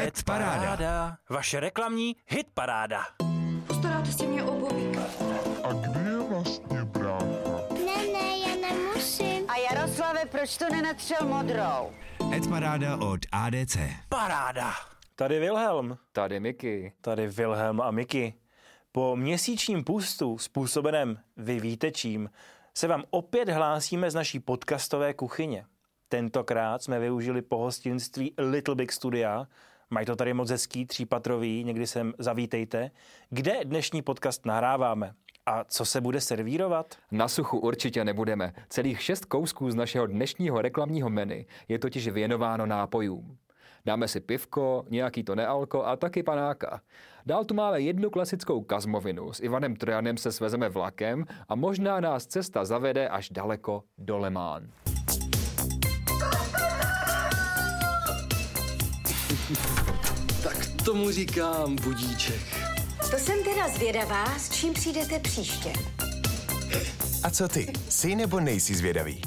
Ed Paráda. Vaše reklamní hit paráda. Postaráte si mě o. A kde je vlastně brácha? Ne, ne, já nemusím. A Jaroslave, proč to nenatřel modrou? Ed Paráda od ADC. Paráda. Tady Wilhelm. Tady Miky. Tady Wilhelm a Miky. Po měsíčním pustu způsobeném vy víte čím, se vám opět hlásíme z naší podcastové kuchyně. Tentokrát jsme využili pohostinství Little Big Studia, mají to tady moc hezký, třípatrový, někdy sem zavítejte, kde dnešní podcast nahráváme. A co se bude servírovat? Na suchu určitě nebudeme. Celých šest kousků z našeho dnešního reklamního menu je totiž věnováno nápojům. Dáme si pivko, nějaký to nealko a taky panáka. Dál tu máme jednu klasickou kazmovinu. S Ivanem Trojanem se svezeme vlakem a možná nás cesta zavede až daleko do Lemán. Tomu říkám budíček. To jsem teda zvědavá, s čím přijdete příště. A co ty? Jsi nebo nejsi zvědavý?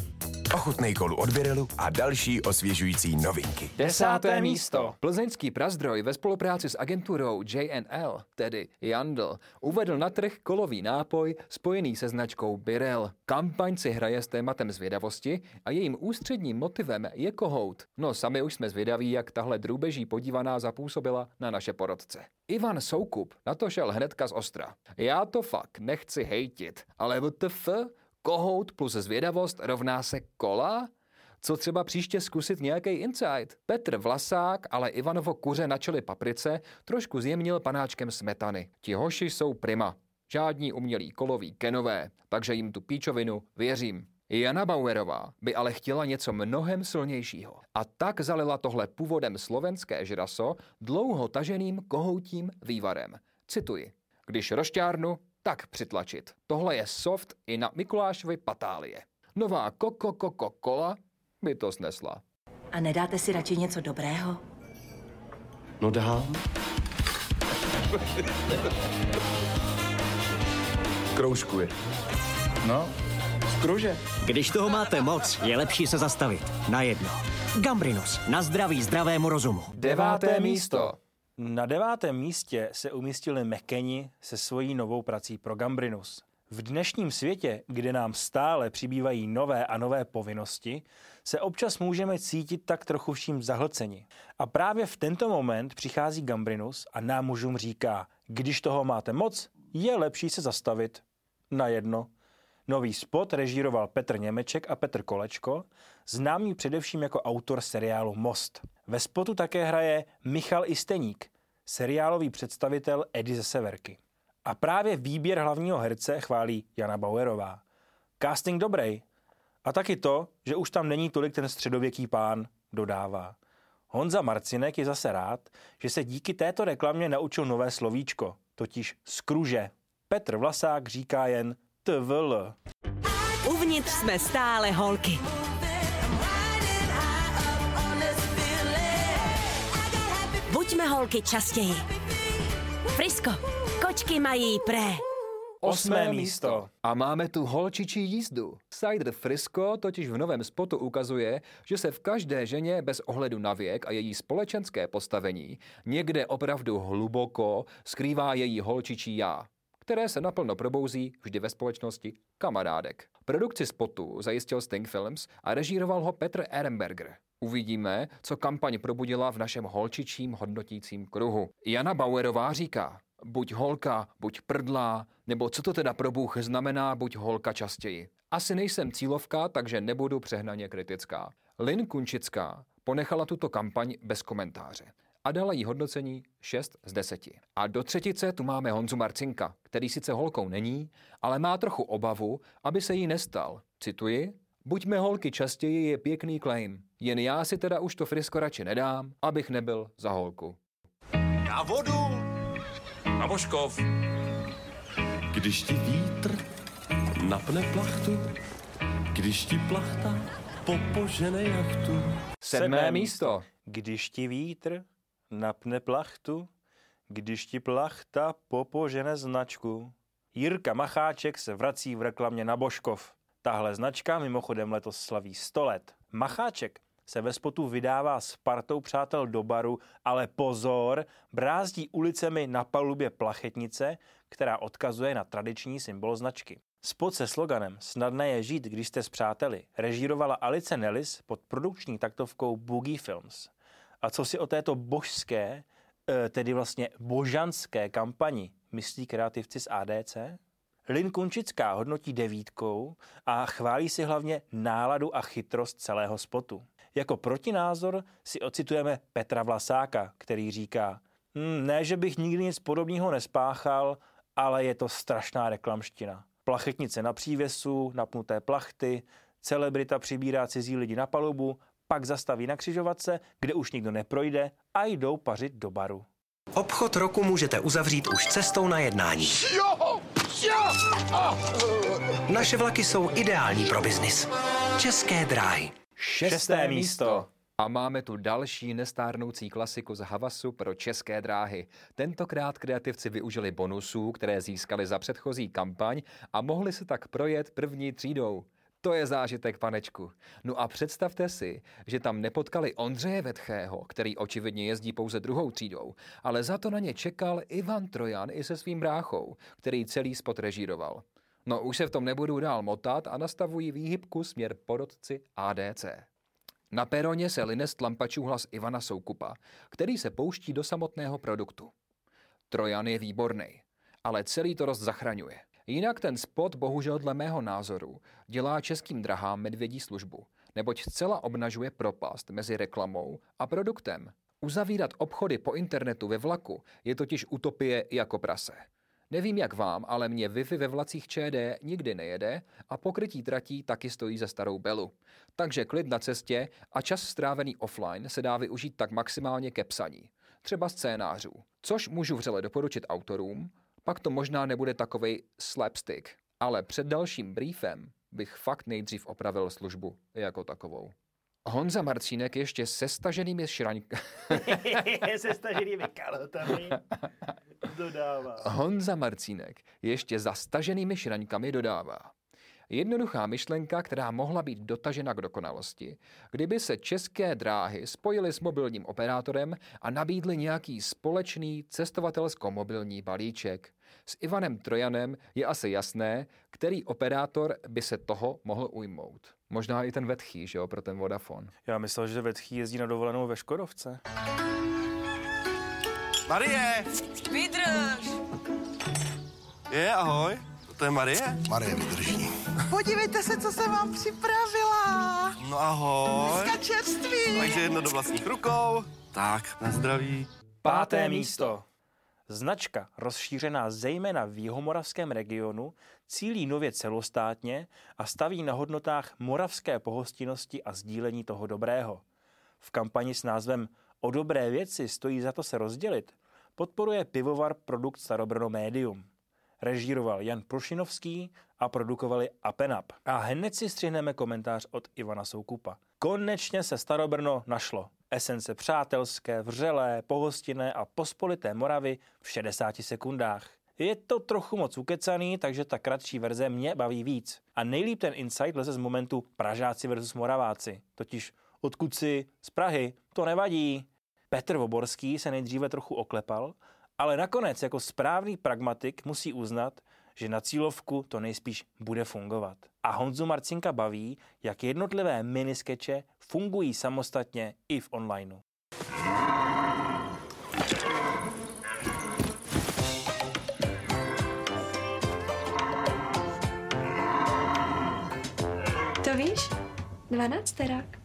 Ochutnej kolu od Birelu a další osvěžující novinky. Desáté místo. Plzeňský prazdroj ve spolupráci s agenturou JNL, tedy Jandl, uvedl na trh kolový nápoj spojený se značkou Birel. Kampaň si hraje s tématem zvědavosti a jejím ústředním motivem je kohout. No sami už jsme zvědaví, jak tahle drůbeží podívaná zapůsobila na naše porodce. Ivan Soukup na to šel hnedka z ostra. Já to fakt nechci hejtit, ale WTF? Kohout plus zvědavost rovná se kola? Co třeba příště zkusit nějaký insight? Petr Vlasák, ale Ivanovo kuře na čeli paprice trošku zjemnil panáčkem smetany. Ti hoši jsou prima. Žádní umělí koloví kenové, takže jim tu píčovinu věřím. Jana Bauerová by ale chtěla něco mnohem silnějšího. A tak zalila tohle původem slovenské žraso dlouho taženým kohoutím vývarem. Cituji. Když rošťárnu, tak přitlačit. Tohle je soft i na Mikulášovi patálie. Nová Coco Coco Cola by to snesla. A nedáte si radši něco dobrého? No dám. Kroužkuje. No, z kruže. Když toho máte moc, je lepší se zastavit. Na jedno. Gambrinus. Na zdraví zdravému rozumu. Deváté místo. Na devátém místě se umístili Mekeni se svojí novou prací pro Gambrinus. V dnešním světě, kde nám stále přibývají nové a nové povinnosti, se občas můžeme cítit tak trochu vším zahlceni. A právě v tento moment přichází Gambrinus a nám mužům říká, když toho máte moc, je lepší se zastavit. Na jedno. Nový spot režíroval Petr Němeček a Petr Kolečko, známý především jako autor seriálu Most. Ve spotu také hraje Michal Isteník, seriálový představitel Edy ze Severky. A právě výběr hlavního herce chválí Jana Bauerová. Casting dobrý. A taky to, že už tam není tolik ten středověký pán, dodává. Honza Marcinek je zase rád, že se díky této reklamě naučil nové slovíčko, totiž skruže. Petr Vlasák říká jen TVL. Uvnitř jsme stále holky. Buďme holky častěji. Frisko, kočky mají pré. Osmé místo. A máme tu holčičí jízdu. Cider Frisco totiž v novém spotu ukazuje, že se v každé ženě bez ohledu na věk a její společenské postavení někde opravdu hluboko skrývá její holčičí já které se naplno probouzí vždy ve společnosti kamarádek. Produkci spotu zajistil Sting Films a režíroval ho Petr Ehrenberger. Uvidíme, co kampaň probudila v našem holčičím hodnotícím kruhu. Jana Bauerová říká, buď holka, buď prdlá, nebo co to teda pro Bůh znamená buď holka častěji. Asi nejsem cílovka, takže nebudu přehnaně kritická. Lin Kunčická ponechala tuto kampaň bez komentáře a dala jí hodnocení 6 z 10. A do třetice tu máme Honzu Marcinka, který sice holkou není, ale má trochu obavu, aby se jí nestal. Cituji, Buďme holky častěji je pěkný claim. Jen já si teda už to frisko radši nedám, abych nebyl za holku. Na vodu! Na Božkov! Když ti vítr napne plachtu, když ti plachta popožene jachtu. Sedmé místo. Když ti vítr napne plachtu, když ti plachta popožene značku. Jirka Macháček se vrací v reklamě na Božkov. Tahle značka mimochodem letos slaví 100 let. Macháček se ve spotu vydává s partou přátel do baru, ale pozor, brázdí ulicemi na palubě plachetnice, která odkazuje na tradiční symbol značky. Spot se sloganem Snadné je žít, když jste s přáteli režírovala Alice Nellis pod produkční taktovkou Boogie Films. A co si o této božské, eh, tedy vlastně božanské kampani myslí kreativci z ADC? Lin Kunčická hodnotí devítkou a chválí si hlavně náladu a chytrost celého spotu. Jako protinázor si ocitujeme Petra Vlasáka, který říká, hm, ne, že bych nikdy nic podobného nespáchal, ale je to strašná reklamština. Plachetnice na přívěsu, napnuté plachty, celebrita přibírá cizí lidi na palubu, pak zastaví na křižovatce, kde už nikdo neprojde a jdou pařit do baru. Obchod roku můžete uzavřít už cestou na jednání. Naše vlaky jsou ideální pro biznis. České dráhy. Šesté místo. A máme tu další nestárnoucí klasiku z Havasu pro české dráhy. Tentokrát kreativci využili bonusů, které získali za předchozí kampaň a mohli se tak projet první třídou. To je zážitek, panečku. No a představte si, že tam nepotkali Ondřeje Vetchého, který očividně jezdí pouze druhou třídou, ale za to na ně čekal Ivan Trojan i se svým bráchou, který celý spot režíroval. No už se v tom nebudu dál motat a nastavují výhybku směr porodci ADC. Na peroně se line z tlampačů hlas Ivana Soukupa, který se pouští do samotného produktu. Trojan je výborný, ale celý to rost zachraňuje. Jinak ten spot bohužel dle mého názoru dělá českým drahám medvědí službu, neboť zcela obnažuje propast mezi reklamou a produktem. Uzavírat obchody po internetu ve vlaku je totiž utopie jako prase. Nevím jak vám, ale mě Wi-Fi ve vlacích ČD nikdy nejede a pokrytí tratí taky stojí za starou belu. Takže klid na cestě a čas strávený offline se dá využít tak maximálně ke psaní. Třeba scénářů. Což můžu vřele doporučit autorům, pak to možná nebude takovej slapstick. Ale před dalším briefem bych fakt nejdřív opravil službu jako takovou. Honza Marcínek ještě se staženými šraňkami. se staženými kalotami dodává. Honza Marcínek ještě za staženými šraňkami dodává. Jednoduchá myšlenka, která mohla být dotažena k dokonalosti, kdyby se české dráhy spojily s mobilním operátorem a nabídly nějaký společný cestovatelsko-mobilní balíček. S Ivanem Trojanem je asi jasné, který operátor by se toho mohl ujmout. Možná i ten Vetchý, že jo, pro ten Vodafone. Já myslel, že Vetchý jezdí na dovolenou ve Škodovce. Marie! Vydrž! Je, ahoj. To je Marie? Marie vydrží. Podívejte se, co jsem vám připravila. No ahoj. Dneska čerství. Takže jedno do vlastních rukou. Tak, na zdraví. Páté místo. Značka, rozšířená zejména v jihomoravském regionu, cílí nově celostátně a staví na hodnotách moravské pohostinnosti a sdílení toho dobrého. V kampani s názvem O dobré věci stojí za to se rozdělit podporuje pivovar produkt Starobrno Medium. Režíroval Jan Prušinovský a produkovali Apenap. A hned si střihneme komentář od Ivana Soukupa. Konečně se Starobrno našlo. Esence přátelské, vřelé, pohostinné a pospolité Moravy v 60 sekundách. Je to trochu moc ukecaný, takže ta kratší verze mě baví víc. A nejlíp ten insight leze z momentu Pražáci versus Moraváci. Totiž odkud si z Prahy, to nevadí. Petr Voborský se nejdříve trochu oklepal, ale nakonec jako správný pragmatik musí uznat, že na cílovku to nejspíš bude fungovat. A Honzu Marcinka baví, jak jednotlivé miniskeče fungují samostatně i v onlineu. To víš? Dvanácterák.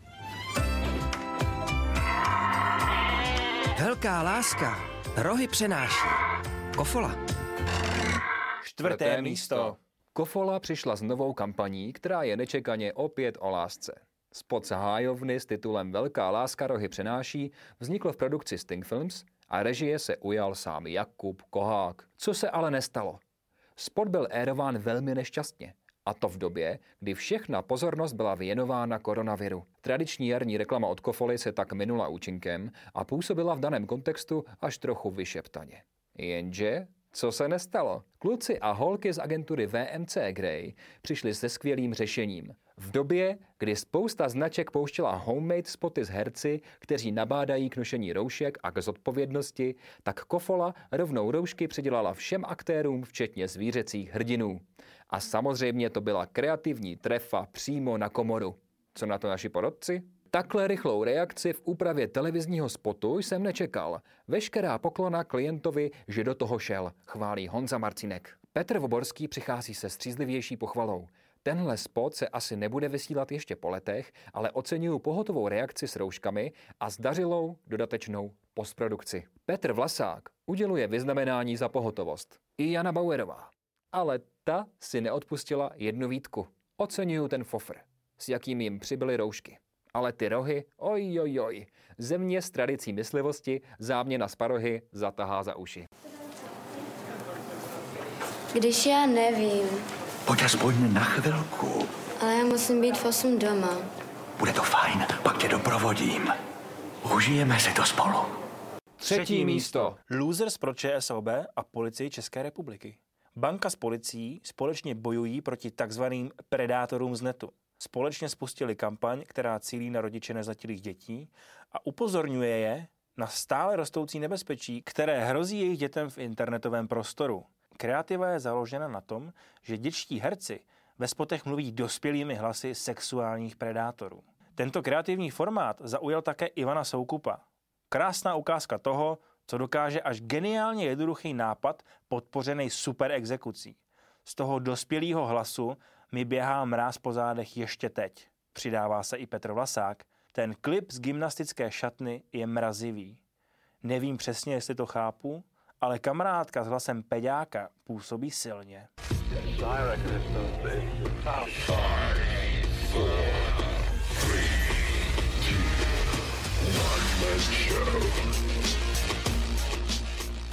Velká láska rohy přenáší. Kofola. Čtvrté místo. Kofola přišla s novou kampaní, která je nečekaně opět o lásce. Spot z hájovny s titulem Velká láska rohy přenáší vznikl v produkci Sting Films a režie se ujal sám Jakub Kohák. Co se ale nestalo? Spot byl érován velmi nešťastně. A to v době, kdy všechna pozornost byla věnována koronaviru. Tradiční jarní reklama od Kofoly se tak minula účinkem a působila v daném kontextu až trochu vyšeptaně. Jenže Co se nestalo? Kluci a holky z agentury VMC Grey přišli se skvělým řešením. V době, kdy spousta značek pouštěla homemade spoty s herci, kteří nabádají k nošení roušek a k zodpovědnosti, tak Kofola rovnou roušky přidělala všem aktérům, včetně zvířecích hrdinů. A samozřejmě to byla kreativní trefa přímo na komoru. Co na to naši porodci? Takhle rychlou reakci v úpravě televizního spotu jsem nečekal. Veškerá poklona klientovi, že do toho šel, chválí Honza Marcinek. Petr Voborský přichází se střízlivější pochvalou. Tenhle spot se asi nebude vysílat ještě po letech, ale oceňuju pohotovou reakci s rouškami a zdařilou dodatečnou postprodukci. Petr Vlasák uděluje vyznamenání za pohotovost. I Jana Bauerová. Ale ta si neodpustila jednu výtku. Oceňuju ten fofr, s jakým jim přibyly roušky. Ale ty rohy, oj, oj, oj. Země s tradicí myslivosti záměna z parohy zatahá za uši. Když já nevím, Pojď aspoň na chvilku. ale já musím být v 8 doma. Bude to fajn, pak tě doprovodím. Užijeme si to spolu. Třetí místo. Losers pro ČSOB a policii České republiky. Banka s policií společně bojují proti takzvaným predátorům z netu. Společně spustili kampaň, která cílí na rodiče nezletilých dětí a upozorňuje je na stále rostoucí nebezpečí, které hrozí jejich dětem v internetovém prostoru. Kreativa je založena na tom, že dětští herci ve spotech mluví dospělými hlasy sexuálních predátorů. Tento kreativní formát zaujal také Ivana Soukupa. Krásná ukázka toho, co dokáže až geniálně jednoduchý nápad podpořený super exekucí. Z toho dospělého hlasu mi běhá mráz po zádech ještě teď. Přidává se i Petr Vlasák. Ten klip z gymnastické šatny je mrazivý. Nevím přesně, jestli to chápu, ale kamarádka s hlasem peďáka působí silně.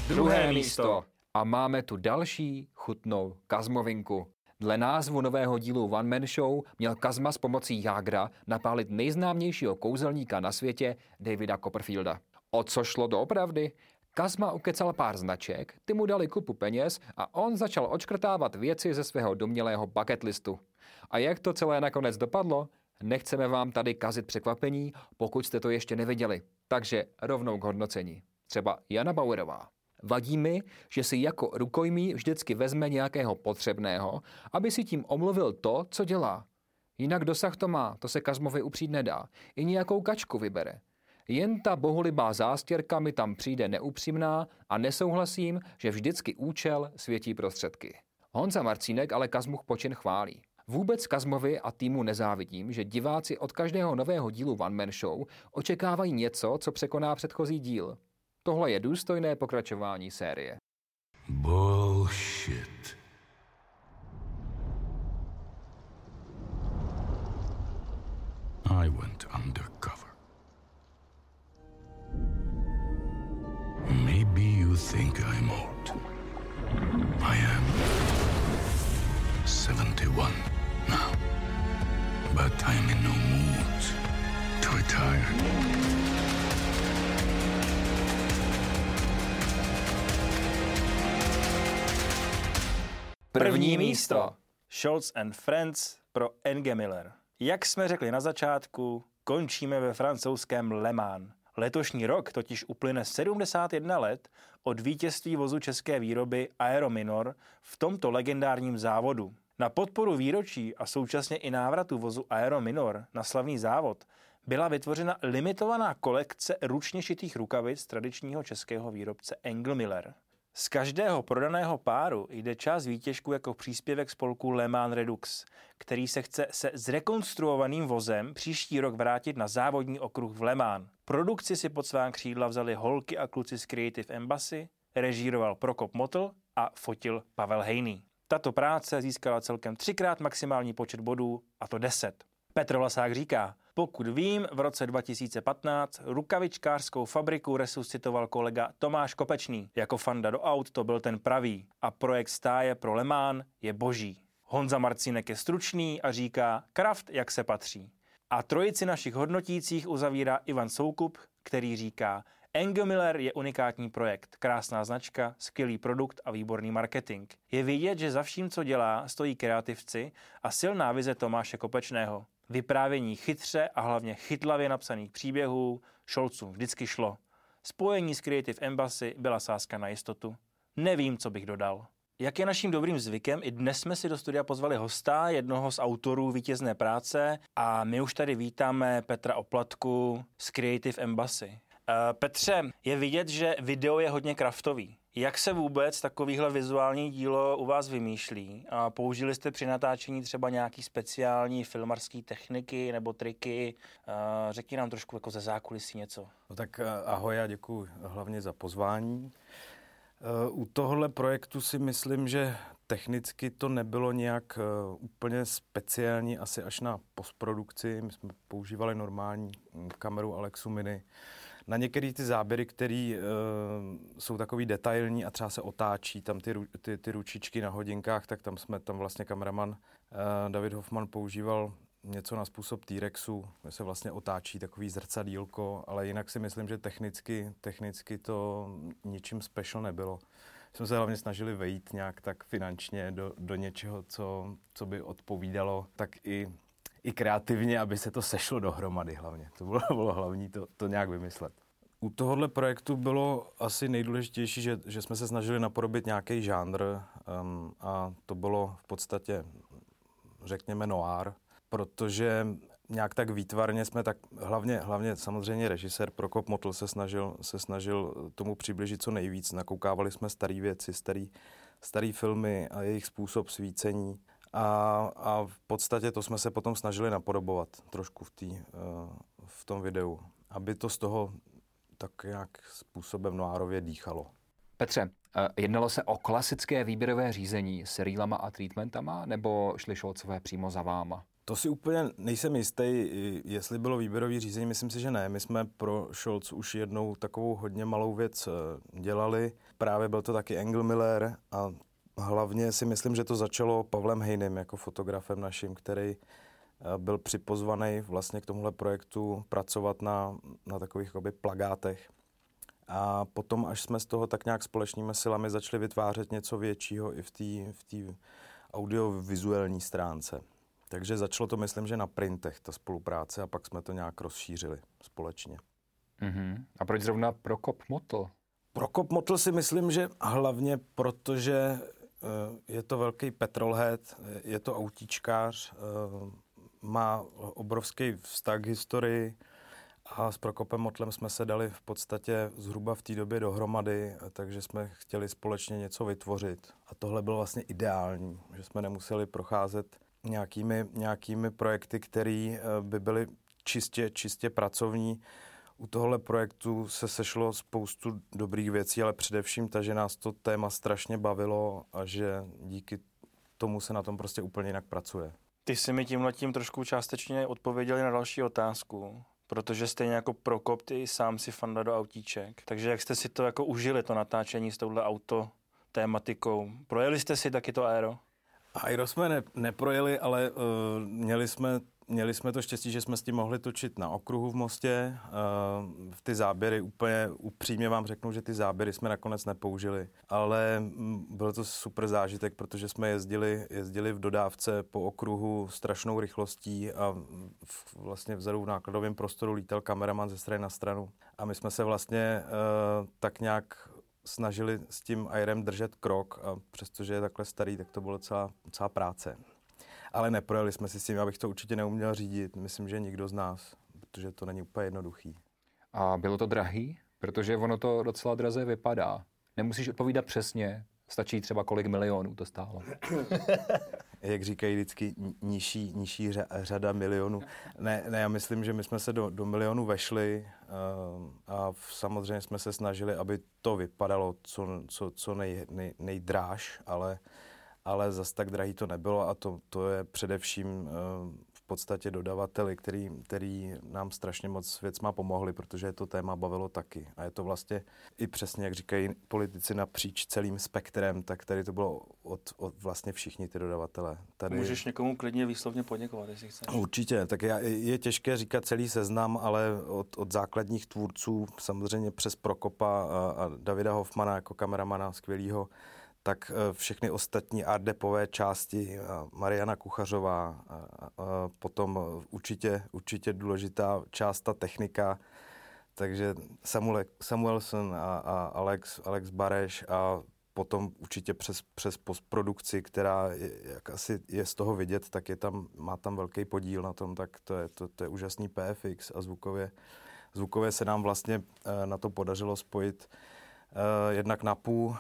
Druhé místo. A máme tu další chutnou kazmovinku. Dle názvu nového dílu One Man Show měl Kazma s pomocí Jágra napálit nejznámějšího kouzelníka na světě Davida Copperfielda. O co šlo doopravdy? Kazma ukecal pár značek, ty mu dali kupu peněz a on začal odškrtávat věci ze svého domělého bucket listu. A jak to celé nakonec dopadlo? Nechceme vám tady kazit překvapení, pokud jste to ještě neviděli. Takže rovnou k hodnocení. Třeba Jana Bauerová. Vadí mi, že si jako rukojmí vždycky vezme nějakého potřebného, aby si tím omluvil to, co dělá. Jinak dosah to má, to se Kazmovi upřít nedá. I nějakou kačku vybere. Jen ta bohulibá zástěrka mi tam přijde neupřímná a nesouhlasím, že vždycky účel světí prostředky. Honza Marcínek ale Kazmuch počin chválí. Vůbec Kazmovi a týmu nezávidím, že diváci od každého nového dílu One Man Show očekávají něco, co překoná předchozí díl. Tohle je důstojné pokračování série. Bullshit. I went undercover. Maybe you think I'm old. I am 71 now. But I'm in no mood to retire. První místo. Scholz and Friends pro Enge Miller. Jak jsme řekli na začátku, končíme ve francouzském Le Mans. Letošní rok totiž uplyne 71 let od vítězství vozu české výroby Aero Minor v tomto legendárním závodu. Na podporu výročí a současně i návratu vozu Aero Minor na slavný závod byla vytvořena limitovaná kolekce ručně šitých rukavic tradičního českého výrobce Engel Miller. Z každého prodaného páru jde část výtěžku jako příspěvek spolku Le Mans Redux, který se chce se zrekonstruovaným vozem příští rok vrátit na závodní okruh v Le Mans. Produkci si pod svá křídla vzali holky a kluci z Creative Embassy, režíroval Prokop Motl a fotil Pavel Hejný. Tato práce získala celkem třikrát maximální počet bodů, a to 10. Petr Vlasák říká, pokud vím, v roce 2015 rukavičkářskou fabriku resuscitoval kolega Tomáš Kopečný. Jako fanda do aut to byl ten pravý a projekt stáje pro Lemán je boží. Honza Marcinek je stručný a říká kraft, jak se patří. A trojici našich hodnotících uzavírá Ivan Soukup, který říká Engel Miller je unikátní projekt, krásná značka, skvělý produkt a výborný marketing. Je vidět, že za vším, co dělá, stojí kreativci a silná vize Tomáše Kopečného. Vyprávění chytře a hlavně chytlavě napsaných příběhů Šolcům vždycky šlo. Spojení s Creative Embassy byla sázka na jistotu. Nevím, co bych dodal. Jak je naším dobrým zvykem, i dnes jsme si do studia pozvali hosta, jednoho z autorů vítězné práce a my už tady vítáme Petra Oplatku z Creative Embassy. Uh, Petře, je vidět, že video je hodně kraftový. Jak se vůbec takovýhle vizuální dílo u vás vymýšlí? A použili jste při natáčení třeba nějaký speciální filmarské techniky nebo triky? Uh, řekni nám trošku jako ze zákulisí něco. No tak ahoj a děkuji hlavně za pozvání. U tohohle projektu si myslím, že technicky to nebylo nějak úplně speciální, asi až na postprodukci. My jsme používali normální kameru Alexu Mini. Na některé ty záběry, které uh, jsou takový detailní a třeba se otáčí, tam ty, ty, ty ručičky na hodinkách, tak tam jsme, tam vlastně kameraman uh, David Hoffman používal něco na způsob T-Rexu, kde se vlastně otáčí takový zrcadílko, ale jinak si myslím, že technicky, technicky to ničím special nebylo. Jsme se hlavně snažili vejít nějak tak finančně do, do něčeho, co, co by odpovídalo, tak i, i kreativně, aby se to sešlo dohromady hlavně. To bylo, bylo hlavní to, to nějak vymyslet. U tohohle projektu bylo asi nejdůležitější, že, že jsme se snažili napodobit nějaký žánr um, a to bylo v podstatě, řekněme, noir, protože nějak tak výtvarně jsme tak, hlavně, hlavně samozřejmě režisér Prokop Motl se snažil, se snažil tomu přiblížit co nejvíc. Nakoukávali jsme staré věci, starý, starý filmy a jejich způsob svícení. A, a v podstatě to jsme se potom snažili napodobovat trošku v, tý, eh, v tom videu, aby to z toho tak nějak způsobem noárově dýchalo. Petře, eh, jednalo se o klasické výběrové řízení s rýlama a treatmentama, nebo šli šolcové přímo za váma? To si úplně nejsem jistý, jestli bylo výběrový řízení, myslím si, že ne. My jsme pro Scholz už jednou takovou hodně malou věc eh, dělali. Právě byl to taky Engel Miller a hlavně si myslím, že to začalo Pavlem Hejnem jako fotografem naším, který eh, byl připozvaný vlastně k tomuhle projektu pracovat na, na takových jakoby, plagátech. A potom, až jsme z toho tak nějak společnými silami začali vytvářet něco většího i v té v audiovizuální stránce. Takže začalo to, myslím, že na printech ta spolupráce a pak jsme to nějak rozšířili společně. Mm-hmm. A proč zrovna Prokop Motl? Prokop Motl si myslím, že hlavně protože je to velký petrolhead, je to autíčkář, uh, má obrovský vztah k historii a s Prokopem Motlem jsme se dali v podstatě zhruba v té době dohromady, takže jsme chtěli společně něco vytvořit. A tohle bylo vlastně ideální, že jsme nemuseli procházet nějakými, nějakými projekty, které eh, by byly čistě, čistě pracovní. U tohohle projektu se sešlo spoustu dobrých věcí, ale především ta, že nás to téma strašně bavilo a že díky tomu se na tom prostě úplně jinak pracuje. Ty jsi mi tímhle tím trošku částečně odpověděli na další otázku, protože stejně jako Prokop, ty sám si fanda do autíček. Takže jak jste si to jako užili, to natáčení s touhle auto tématikou? Projeli jste si taky to aero? Aero jsme ne, neprojeli, ale uh, měli jsme Měli jsme to štěstí, že jsme s tím mohli točit na okruhu v Mostě. V ty záběry úplně upřímně vám řeknu, že ty záběry jsme nakonec nepoužili, ale mm, byl to super zážitek, protože jsme jezdili, jezdili v dodávce po okruhu strašnou rychlostí a v, vlastně vzadu v nákladovém prostoru lítal kameraman ze strany na stranu. A my jsme se vlastně uh, tak nějak snažili s tím Airem držet krok a přestože je takhle starý, tak to bylo celá, celá práce. Ale neprojeli jsme si s tím, abych to určitě neuměl řídit. Myslím, že nikdo z nás, protože to není úplně jednoduchý. A bylo to drahý? Protože ono to docela draze vypadá. Nemusíš odpovídat přesně, stačí třeba kolik milionů to stálo. Jak říkají vždycky, nižší, nižší řada milionů. Ne, ne, já myslím, že my jsme se do, do milionu vešli uh, a samozřejmě jsme se snažili, aby to vypadalo co, co, co nej, nej, nejdráž, ale, ale zas tak drahý to nebylo a to, to je především uh, v podstatě dodavateli, který, který nám strašně moc věcma pomohli, protože je to téma bavilo taky. A je to vlastně i přesně, jak říkají politici napříč celým spektrem, tak tady to bylo od, od vlastně všichni ty dodavatele. Tady... Můžeš někomu klidně výslovně poděkovat, jestli chceš. Určitě, tak já, je těžké říkat celý seznam, ale od, od základních tvůrců, samozřejmě přes Prokopa a, a Davida Hoffmana jako kameramana skvělýho, tak eh, všechny ostatní ardepové části, Mariana Kuchařová, a potom určitě, určitě důležitá část ta technika, takže Samuel, Samuelson a, a Alex, Alex Bareš a potom určitě přes, přes postprodukci, která je, jak asi je z toho vidět, tak je tam, má tam velký podíl na tom, tak to je, to, to je úžasný PFX a zvukově, zvukově se nám vlastně eh, na to podařilo spojit Uh, jednak na půl, uh,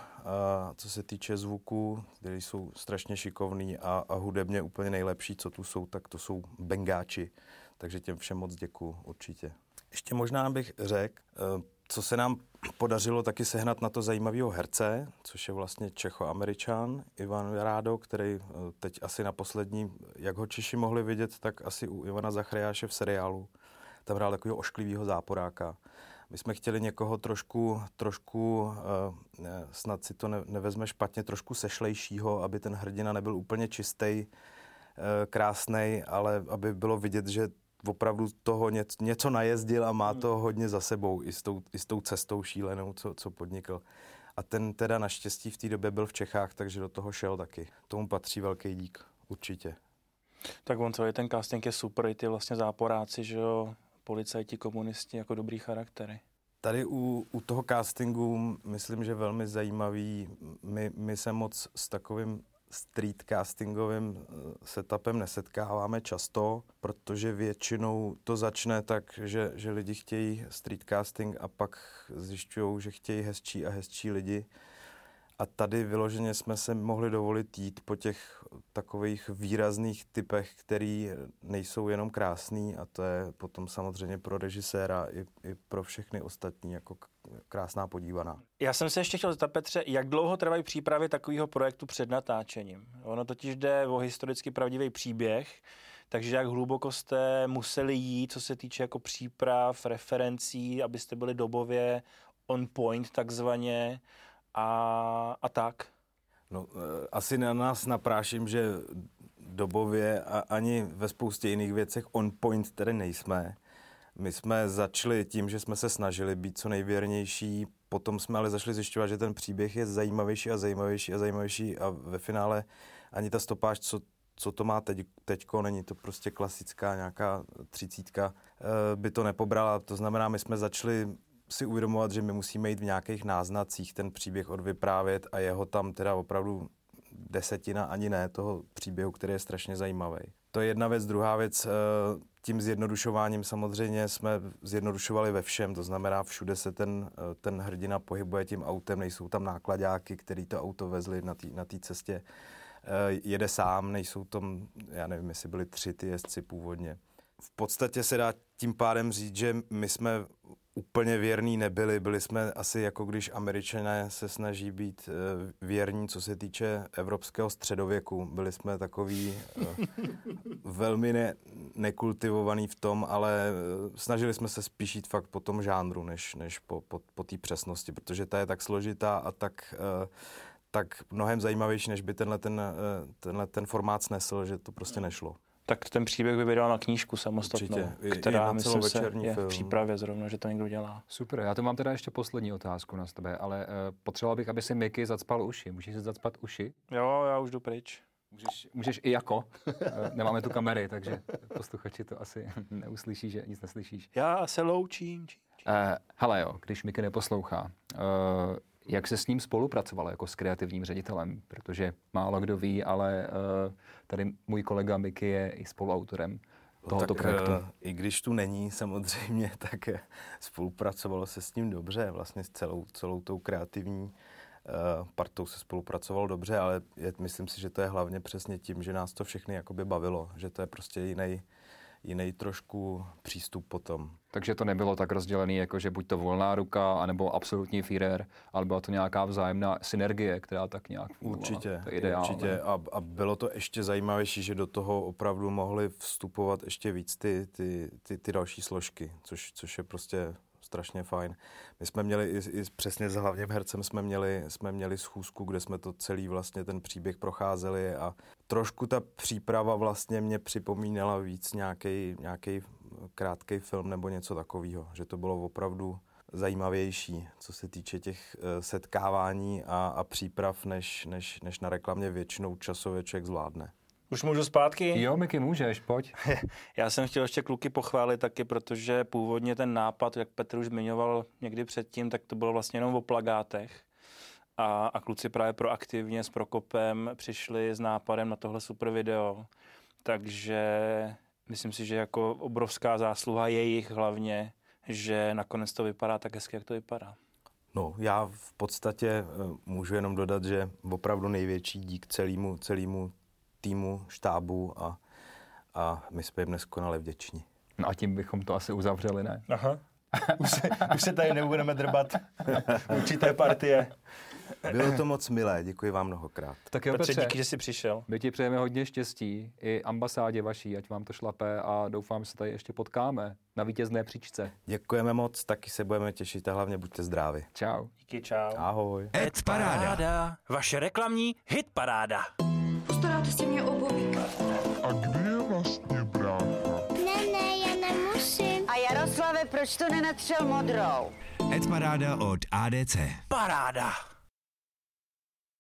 co se týče zvuku, které jsou strašně šikovný a, a hudebně úplně nejlepší, co tu jsou, tak to jsou bengáči. Takže těm všem moc děkuju, určitě. Ještě možná bych řekl, uh, co se nám podařilo taky sehnat na to zajímavého herce, což je vlastně Čecho-Američan Ivan Rádo, který teď asi na poslední, jak ho Češi mohli vidět, tak asi u Ivana Zachariáše v seriálu. Tam hrál takového ošklivého záporáka. My jsme chtěli někoho trošku, trošku uh, snad si to ne, nevezme špatně, trošku sešlejšího, aby ten hrdina nebyl úplně čistý, eh, krásný, ale aby bylo vidět, že opravdu toho něco, něco najezdil a má to hodně za sebou i s tou, i s tou cestou šílenou, co, co podnikl. A ten teda naštěstí v té době byl v Čechách, takže do toho šel taky. Tomu patří velký dík, určitě. Tak on celý ten casting je super, i ty vlastně záporáci, že jo, policajti, komunisti jako dobrý charaktery. Tady u, u toho castingu myslím, že velmi zajímavý. My, my se moc s takovým street castingovým eh, setupem nesetkáváme často, protože většinou to začne tak, že, že lidi chtějí street casting a pak zjišťují, že chtějí hezčí a hezčí lidi a tady vyloženě jsme se mohli dovolit jít po těch takových výrazných typech, který nejsou jenom krásný a to je potom samozřejmě pro režiséra i, i pro všechny ostatní jako krásná podívaná. Já jsem se ještě chtěl zeptat, Petře, jak dlouho trvají přípravy takového projektu před natáčením? Ono totiž jde o historicky pravdivý příběh, takže jak hluboko jste museli jít, co se týče jako příprav, referencí, abyste byli dobově on point takzvaně, a, a tak? No, eh, asi na nás napráším, že dobově a ani ve spoustě jiných věcech on point tedy nejsme. My jsme začali tím, že jsme se snažili být co nejvěrnější, potom jsme ale začali zjišťovat, že ten příběh je zajímavější a zajímavější a zajímavější a ve finále ani ta stopáž, co, co to má teď, teďko, není to prostě klasická nějaká třicítka, eh, by to nepobrala. To znamená, my jsme začali si uvědomovat, že my musíme jít v nějakých náznacích ten příběh odvyprávět a jeho tam teda opravdu desetina ani ne toho příběhu, který je strašně zajímavý. To je jedna věc. Druhá věc, eh, tím zjednodušováním samozřejmě jsme zjednodušovali ve všem, to znamená všude se ten, eh, ten hrdina pohybuje tím autem, nejsou tam nákladáky, který to auto vezli na té na cestě. Eh, jede sám, nejsou tam, já nevím, jestli byli tři ty jezdci původně. V podstatě se dá tím pádem říct, že my jsme úplně věrní nebyli. Byli jsme asi jako když američané se snaží být eh, věrní, co se týče evropského středověku. Byli jsme takový eh, velmi ne, nekultivovaný v tom, ale eh, snažili jsme se spíš jít fakt po tom žánru, než, než po, po, po té přesnosti, protože ta je tak složitá a tak, tak mnohem zajímavější, než by tenhle ten, tenhle ten formát snesl, že to prostě nešlo tak ten příběh by vydal na knížku samostatnou, Určitě. která, I, myslím se, je film. v přípravě zrovna, že to někdo dělá. Super, já to mám teda ještě poslední otázku na tebe, ale uh, potřeboval bych, aby si Miky zacpal uši. Můžeš si zacpat uši? Jo, já už jdu pryč. Můžeš, můžeš i jako. Eh, nemáme tu kamery, takže posluchači to asi neuslyší, že nic neslyšíš. Já se loučím. Uh, hele jo, když Miky neposlouchá, uh, jak se s ním spolupracoval jako s kreativním ředitelem? Protože málo kdo ví, ale uh, tady můj kolega Miky je i spoluautorem no tohoto tak, projektu. Uh, I když tu není samozřejmě, tak spolupracovalo se s ním dobře. Vlastně s celou, celou tou kreativní partou se spolupracovalo dobře, ale je, myslím si, že to je hlavně přesně tím, že nás to všechny jakoby bavilo, že to je prostě jiný jiný trošku přístup potom. Takže to nebylo tak rozdělený, jako že buď to volná ruka, anebo absolutní Führer, ale byla to nějaká vzájemná synergie, která tak nějak fungovala. Určitě, to je ideálné. určitě. A, a bylo to ještě zajímavější, že do toho opravdu mohly vstupovat ještě víc ty, ty, ty, ty další složky, což, což je prostě strašně fajn. My jsme měli i, i přesně s hlavním hercem jsme měli, jsme měli schůzku, kde jsme to celý vlastně ten příběh procházeli a trošku ta příprava vlastně mě připomínala víc nějaký nějaký krátký film nebo něco takového, že to bylo opravdu zajímavější, co se týče těch eh, setkávání a, a příprav, než, než, než na reklamě většinou časově člověk zvládne. Už můžu zpátky? Jo, Miky, můžeš, pojď. Já jsem chtěl ještě kluky pochválit taky, protože původně ten nápad, jak Petr už zmiňoval někdy předtím, tak to bylo vlastně jenom o plagátech. A, a kluci právě proaktivně s Prokopem přišli s nápadem na tohle super video. Takže myslím si, že jako obrovská zásluha je jich hlavně, že nakonec to vypadá tak hezky, jak to vypadá. No, já v podstatě eh, můžu jenom dodat, že opravdu největší dík celému, celému týmu, štábu a, a my jsme jim neskonale vděční. No a tím bychom to asi uzavřeli, ne? Aha. Už se, už se tady nebudeme drbat určité partie. Bylo to moc milé, děkuji vám mnohokrát. Tak jo, Petře, Petře, díky, že jsi přišel. My ti přejeme hodně štěstí, i ambasádě vaší, ať vám to šlape a doufám, že se tady ještě potkáme na vítězné příčce. Děkujeme moc, taky se budeme těšit a hlavně buďte zdraví. Čau. Díky, čau. Ahoj. Hit paráda. Vaše reklamní hit paráda. Postaráte si mě obuvík. A kde je vlastně brácha? Ne, ne, já nemusím. A Jaroslave, proč to nenatřel modrou? Hit paráda od ADC. Paráda.